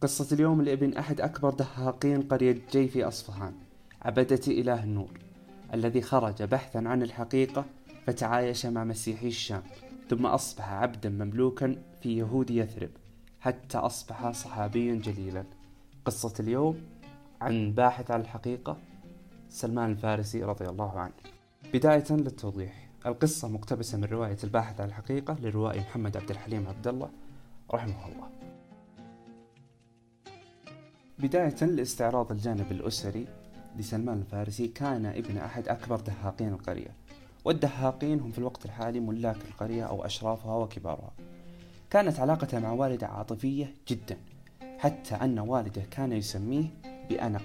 قصة اليوم لابن أحد أكبر دهاقين قرية جي في أصفهان عبدة إله النور الذي خرج بحثا عن الحقيقة فتعايش مع مسيحي الشام ثم أصبح عبدا مملوكا في يهود يثرب حتى أصبح صحابيا جليلا. قصة اليوم عن باحث عن الحقيقة سلمان الفارسي رضي الله عنه. بداية للتوضيح القصة مقتبسة من رواية الباحث عن الحقيقة للروائي محمد عبد الحليم عبد الله رحمه الله. بداية لاستعراض الجانب الأسري لسلمان الفارسي كان ابن أحد أكبر دهاقين القرية. والدهاقين هم في الوقت الحالي ملاك القرية أو أشرافها وكبارها. كانت علاقته مع والدة عاطفية جدا حتى أن والده كان يسميه بأنا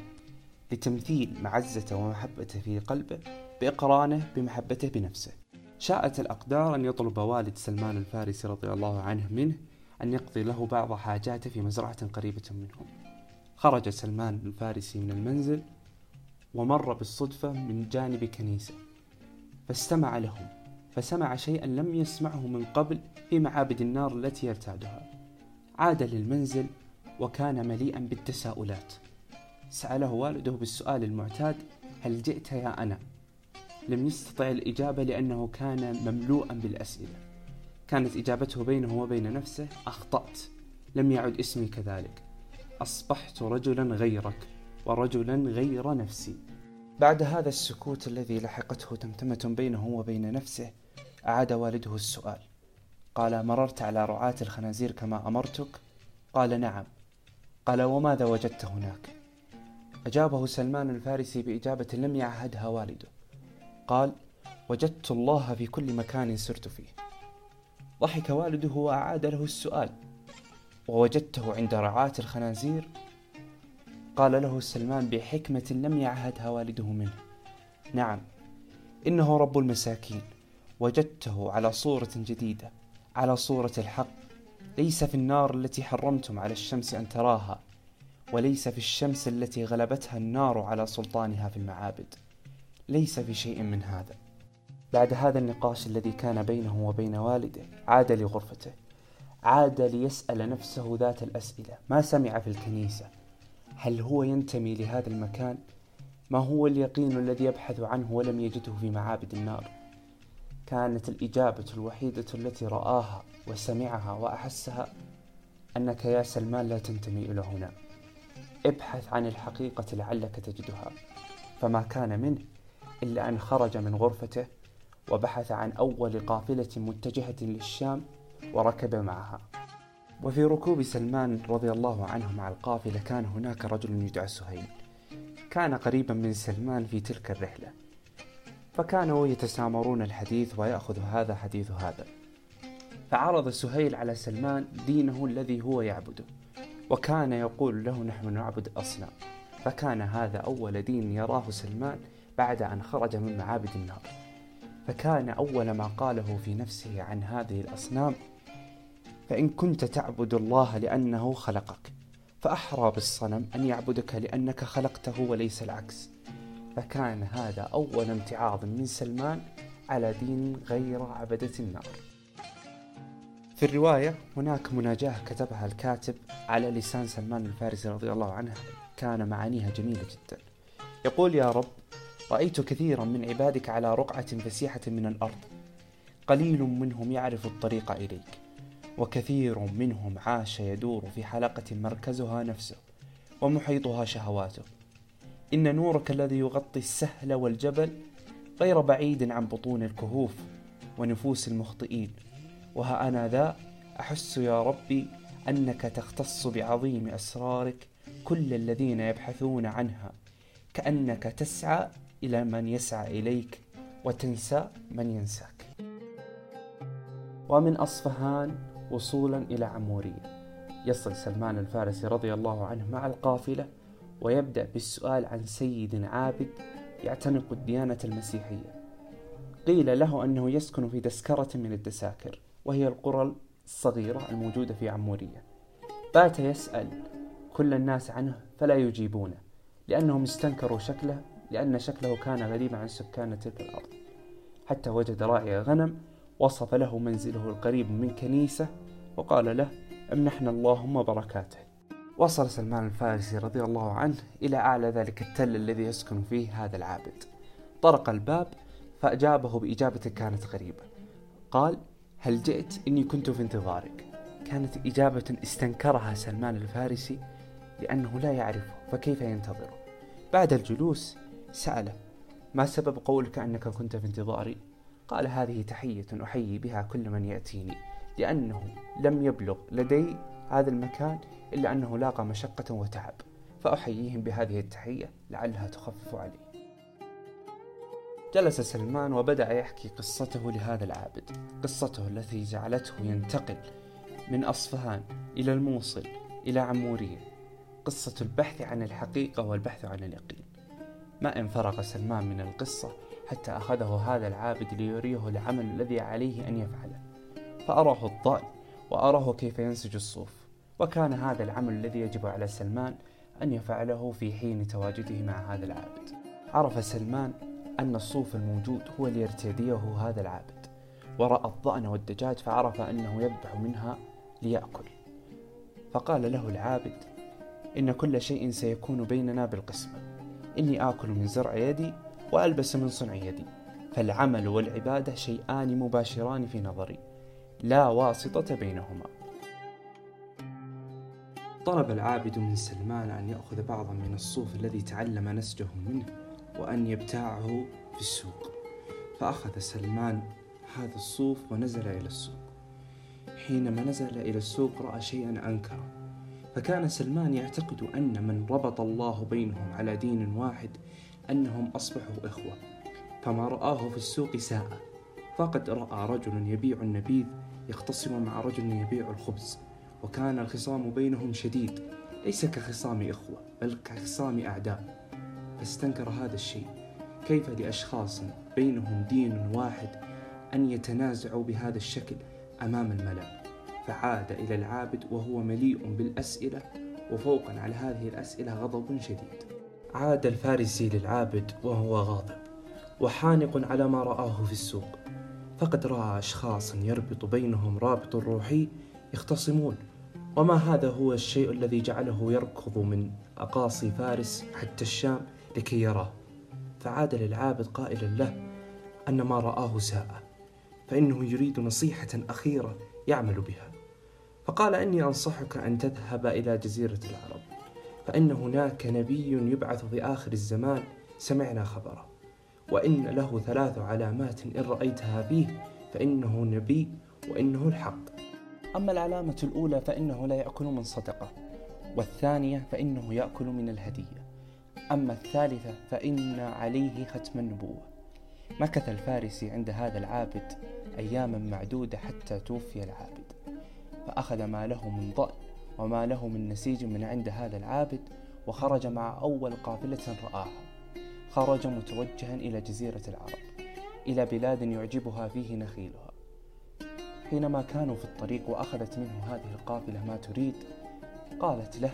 لتمثيل معزته ومحبته في قلبه بإقرانه بمحبته بنفسه. شاءت الأقدار أن يطلب والد سلمان الفارسي رضي الله عنه منه أن يقضي له بعض حاجاته في مزرعة قريبة منهم. خرج سلمان الفارسي من المنزل ومر بالصدفة من جانب كنيسة فاستمع لهم فسمع شيئا لم يسمعه من قبل في معابد النار التي يرتادها. عاد للمنزل وكان مليئا بالتساؤلات. سأله والده بالسؤال المعتاد هل جئت يا أنا؟ لم يستطع الإجابة لأنه كان مملوءا بالأسئلة. كانت إجابته بينه وبين نفسه أخطأت لم يعد اسمي كذلك. أصبحت رجلا غيرك ورجلا غير نفسي. بعد هذا السكوت الذي لحقته تمتمة بينه وبين نفسه أعاد والده السؤال. قال مررت على رعاة الخنازير كما أمرتك قال نعم. قال وماذا وجدت هناك أجابه سلمان الفارسي بإجابة لم يعهدها والده. قال وجدت الله في كل مكان سرت فيه. ضحك والده وأعاد له السؤال. ووجدته عند رعاة الخنازير. قال له سلمان بحكمة لم يعهدها والده منه. نعم إنه رب المساكين. وجدته على صورة جديدة على صورة الحق. ليس في النار التي حرمتم على الشمس أن تراها وليس في الشمس التي غلبتها النار على سلطانها في المعابد. ليس في شيء من هذا. بعد هذا النقاش الذي كان بينه وبين والده عاد لغرفته. عاد ليسأل نفسه ذات الأسئلة ما سمع في الكنيسة هل هو ينتمي لهذا المكان؟ ما هو اليقين الذي يبحث عنه ولم يجده في معابد النار؟ كانت الإجابة الوحيدة التي رآها وسمعها وأحسها أنك يا سلمان لا تنتمي إلى هنا ابحث عن الحقيقة لعلك تجدها فما كان منه إلا أن خرج من غرفته وبحث عن أول قافلة متجهة للشام وركب معها. وفي ركوب سلمان رضي الله عنه مع القافلة كان هناك رجل يدعى سهيل. كان قريبا من سلمان في تلك الرحلة. فكانوا يتسامرون الحديث ويأخذ هذا حديث هذا. فعرض سهيل على سلمان دينه الذي هو يعبده. وكان يقول له نحن نعبد الأصنام فكان هذا أول دين يراه سلمان بعد أن خرج من معابد النار. فكان أول ما قاله في نفسه عن هذه الأصنام فإن كنت تعبد الله لأنه خلقك فأحرى بالصنم أن يعبدك لأنك خلقته وليس العكس. فكان هذا أول امتعاض من سلمان على دين غير عبدة النار. في الرواية هناك مناجاة كتبها الكاتب على لسان سلمان الفارسي رضي الله عنه كان معانيها جميلة جدا. يقول يا رب رأيت كثيرا من عبادك على رقعة فسيحة من الأرض. قليل منهم يعرف الطريق إليك. وكثير منهم عاش يدور في حلقة مركزها نفسه ومحيطها شهواته. إن نورك الذي يغطي السهل والجبل غير بعيد عن بطون الكهوف ونفوس المخطئين. وها أنا ذا أحس يا ربي أنك تختص بعظيم أسرارك كل الذين يبحثون عنها كأنك تسعى إلى من يسعى إليك وتنسى من ينساك. ومن أصفهان وصولا إلى عمورية. يصل سلمان الفارسي رضي الله عنه مع القافلة ويبدأ بالسؤال عن سيد عابد يعتنق الديانة المسيحية. قيل له أنه يسكن في دسكرة من الدساكر وهي القرى الصغيرة الموجودة في عمورية. بات يسأل كل الناس عنه فلا يجيبونه لأنهم استنكروا شكله لأن شكله كان غريبا عن سكان تلك الأرض. حتى وجد راعي غنم وصف له منزله القريب من كنيسة وقال له امنحنا اللهم بركاته. وصل سلمان الفارسي رضي الله عنه إلى أعلى ذلك التل الذي يسكن فيه هذا العابد. طرق الباب فأجابه بإجابة كانت غريبة. قال هل جئت إني كنت في انتظارك؟ كانت إجابة استنكرها سلمان الفارسي لأنه لا يعرفه فكيف ينتظره؟ بعد الجلوس سأله ما سبب قولك أنك كنت في انتظاري؟ قال هذه تحية أحيي بها كل من يأتيني لأنه لم يبلغ لدي هذا المكان إلا أنه لاقى مشقة وتعب فأحييهم بهذه التحية لعلها تخفف علي. جلس سلمان وبدأ يحكي قصته لهذا العابد قصته التي جعلته ينتقل من أصفهان إلى الموصل إلى عمورية. قصة البحث عن الحقيقة والبحث عن اليقين. ما إن فرغ سلمان من القصة حتى أخذه هذا العابد ليريه العمل الذي عليه أن يفعله. فأراه الضال وأراه كيف ينسج الصوف. وكان هذا العمل الذي يجب على سلمان أن يفعله في حين تواجده مع هذا العابد. عرف سلمان أن الصوف الموجود هو ليرتديه هذا العابد. ورأى الضأن والدجاج فعرف أنه يذبح منها ليأكل. فقال له العابد إن كل شيء سيكون بيننا بالقسمة. إني آكل من زرع يدي وألبس من صنع يدي. فالعمل والعبادة شيئان مباشران في نظري. لا واسطة بينهما. طلب العابد من سلمان أن يأخذ بعضا من الصوف الذي تعلم نسجه منه وأن يبتاعه في السوق. فأخذ سلمان هذا الصوف ونزل إلى السوق. حينما نزل إلى السوق رأى شيئا أنكره. فكان سلمان يعتقد أن من ربط الله بينهم على دين واحد أنهم أصبحوا إخوة. فما رآه في السوق ساء فقد رأى رجل يبيع النبيذ يختصم مع رجل يبيع الخبز. وكان الخصام بينهم شديد. ليس كخصام إخوة بل كخصام أعداء. فاستنكر هذا الشيء. كيف لأشخاص بينهم دين واحد أن يتنازعوا بهذا الشكل أمام الملأ؟ فعاد إلى العابد وهو مليء بالأسئلة. وفوقا على هذه الأسئلة غضب شديد. عاد الفارسي للعابد وهو غاضب وحانق على ما رآه في السوق. فقد رأى أشخاصا يربط بينهم رابط روحي يختصمون. وما هذا هو الشيء الذي جعله يركض من أقاصي فارس حتى الشام لكي يراه؟ فعاد للعابد قائلا له أن ما رآه ساء فإنه يريد نصيحة أخيرة يعمل بها. فقال إني أنصحك أن تذهب إلى جزيرة العرب. فإن هناك نبي يبعث في آخر الزمان سمعنا خبره. وإن له ثلاث علامات إن رأيتها فيه فإنه نبي وإنه الحق. أما العلامة الأولى فإنه لا يأكل من صدقة والثانية فإنه يأكل من الهدية. أما الثالثة فإن عليه ختم النبوة. مكث الفارسي عند هذا العابد أياما معدودة حتى توفي العابد. فأخذ ما له من ضأن. وما له من نسيج من عند هذا العابد وخرج مع أول قافلة رآها. خرج متوجها إلى جزيرة العرب إلى بلاد يعجبها فيه نخيلها. حينما كانوا في الطريق وأخذت منه هذه القافلة ما تريد قالت له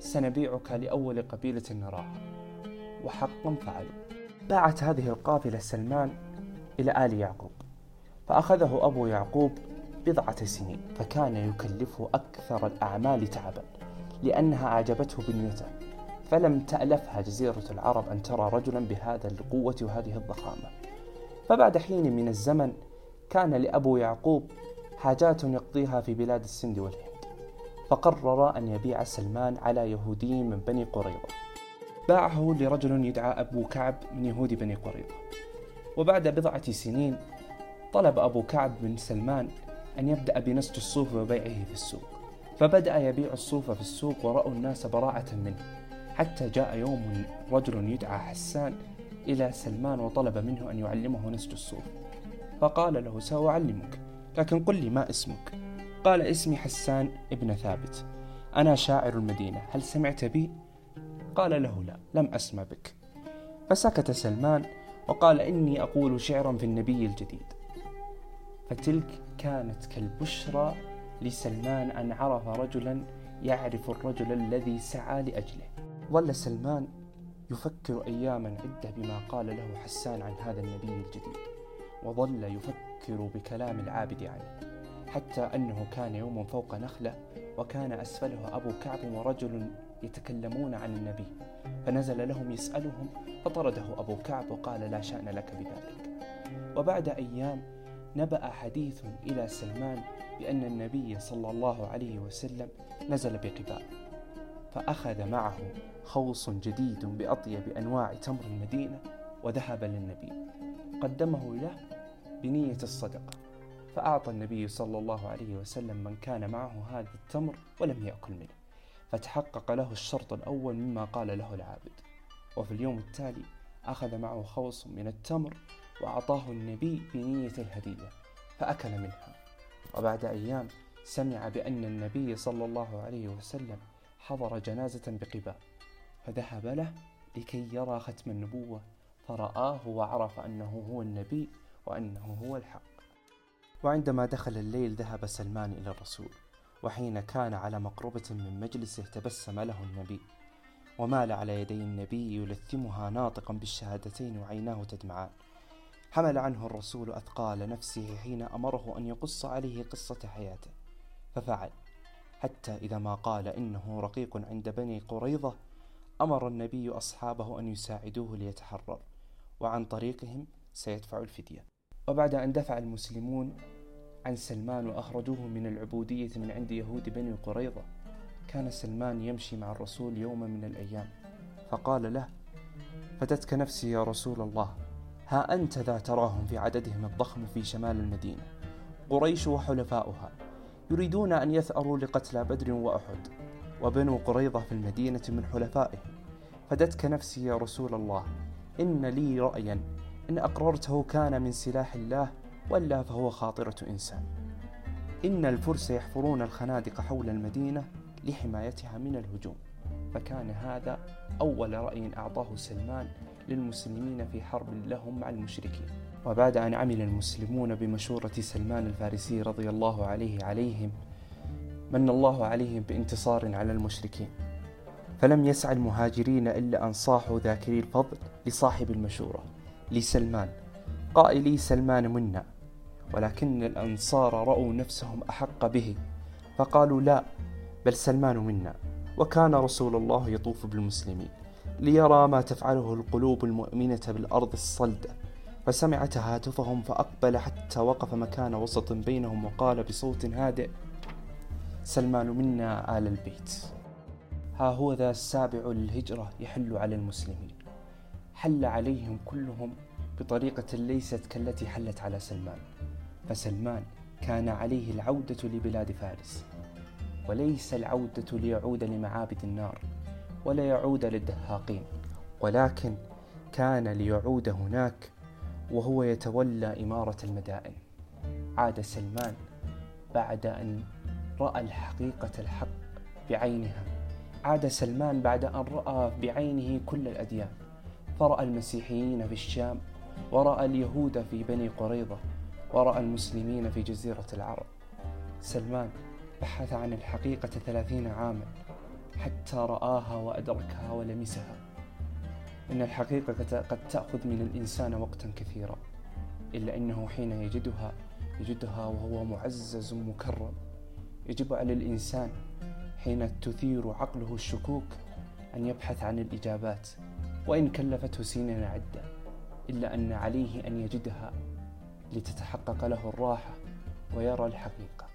سنبيعك لأول قبيلة نراها. وحقا فعلوا. باعت هذه القافلة سلمان إلى آل يعقوب فأخذه أبو يعقوب بضعة سنين فكان يكلفه أكثر الأعمال تعبا لأنها أعجبته بنيته. فلم تألفها جزيرة العرب أن ترى رجلا بهذا القوة وهذه الضخامة. فبعد حين من الزمن كان لأبو يعقوب حاجات يقضيها في بلاد السند والهند. فقرر أن يبيع سلمان على يهودي من بني قريظة. باعه لرجل يدعى أبو كعب من يهود بني قريظة. وبعد بضعة سنين طلب أبو كعب من سلمان أن يبدأ بنسج الصوف وبيعه في السوق. فبدأ يبيع الصوف في السوق ورأوا الناس براعة منه. حتى جاء يوم رجل يدعى حسان إلى سلمان وطلب منه أن يعلمه نسج الصوف. فقال له سأعلمك لكن قل لي ما اسمك. قال اسمي حسان ابن ثابت. أنا شاعر المدينة. هل سمعت بي؟ قال له لا لم أسمع بك. فسكت سلمان وقال إني أقول شعرا في النبي الجديد. فتلك كانت كالبشرى لسلمان أن عرف رجلا يعرف الرجل الذي سعى لأجله. ظل سلمان يفكر أياما عدة بما قال له حسان عن هذا النبي الجديد وظل يفكر بكلام العابد عنه حتى أنه كان يوم فوق نخلة وكان أسفله أبو كعب ورجل يتكلمون عن النبي فنزل لهم يسألهم فطرده أبو كعب وقال لا شأن لك بذلك. وبعد أيام نبأ حديث إلى سلمان بأن النبي صلى الله عليه وسلم نزل بقباء فأخذ معه خوص جديد بأطيب أنواع تمر المدينة وذهب للنبي قدمه له بنية الصدقة فأعطى النبي صلى الله عليه وسلم من كان معه هذا التمر ولم يأكل منه فتحقق له الشرط الأول مما قال له العابد وفي اليوم التالي أخذ معه خوص من التمر وأعطاه النبي بنية الهدية فأكل منها. وبعد أيام سمع بأن النبي صلى الله عليه وسلم حضر جنازة بقباء فذهب له لكي يرى ختم النبوة فرآه وعرف أنه هو النبي وأنه هو الحق. وعندما دخل الليل ذهب سلمان إلى الرسول وحين كان على مقربة من مجلسه تبسم له النبي ومال على يدي النبي يلثمها ناطقا بالشهادتين وعيناه تدمعان. حمل عنه الرسول أثقال نفسه حين أمره أن يقص عليه قصة حياته ففعل. حتى إذا ما قال إنه رقيق عند بني قريظة أمر النبي أصحابه أن يساعدوه ليتحرر وعن طريقهم سيدفع الفدية. وبعد أن دفع المسلمون عن سلمان وأخرجوه من العبودية من عند يهود بني قريظة كان سلمان يمشي مع الرسول يوما من الأيام فقال له فتتك نفسي يا رسول الله ها أنت ذا تراهم في عددهم الضخم في شمال المدينة. قريش وحلفاؤها يريدون أن يثأروا لقتلى بدر وأحد وبنو قريظة في المدينة من حلفائهم فدتك نفسي يا رسول الله إن لي رأيا إن أقررته كان من سلاح الله ولا فهو خاطرة إنسان. إن الفرس يحفرون الخنادق حول المدينة لحمايتها من الهجوم. فكان هذا أول رأي أعطاه سلمان للمسلمين في حرب لهم مع المشركين. وبعد أن عمل المسلمون بمشورة سلمان الفارسي رضي الله عليه عليهم من الله عليهم بانتصار على المشركين. فلم يسعى المهاجرين إلا أن صاحوا ذاكري الفضل لصاحب المشورة لسلمان. قائلي سلمان منا ولكن الأنصار رأوا نفسهم أحق به فقالوا لا بل سلمان منا. وكان رسول الله يطوف بالمسلمين. ليرى ما تفعله القلوب المؤمنة بالأرض الصلدة فسمع تهاتفهم فأقبل حتى وقف مكان وسط بينهم وقال بصوت هادئ سلمان منا آل البيت. ها هو ذا السابع للهجرة يحل على المسلمين. حل عليهم كلهم بطريقة ليست كالتي حلت على سلمان. فسلمان كان عليه العودة لبلاد فارس وليس العودة ليعود لمعابد النار. ولا يعود للدهاقين ولكن كان ليعود هناك وهو يتولى إمارة المدائن. عاد سلمان بعد أن رأى الحقيقة الحق بعينها. عاد سلمان بعد أن رأى بعينه كل الأديان. فرأى المسيحيين في الشام ورأى اليهود في بني قريظة ورأى المسلمين في جزيرة العرب. سلمان بحث عن الحقيقة ثلاثين عاما. حتى رآها وأدركها ولمسها. إن الحقيقة قد تأخذ من الإنسان وقتا كثيرا إلا أنه حين يجدها يجدها وهو معزز مكرم. يجب على الإنسان حين تثير عقله الشكوك أن يبحث عن الإجابات وإن كلفته سنين عدة إلا أن عليه أن يجدها لتتحقق له الراحة ويرى الحقيقة.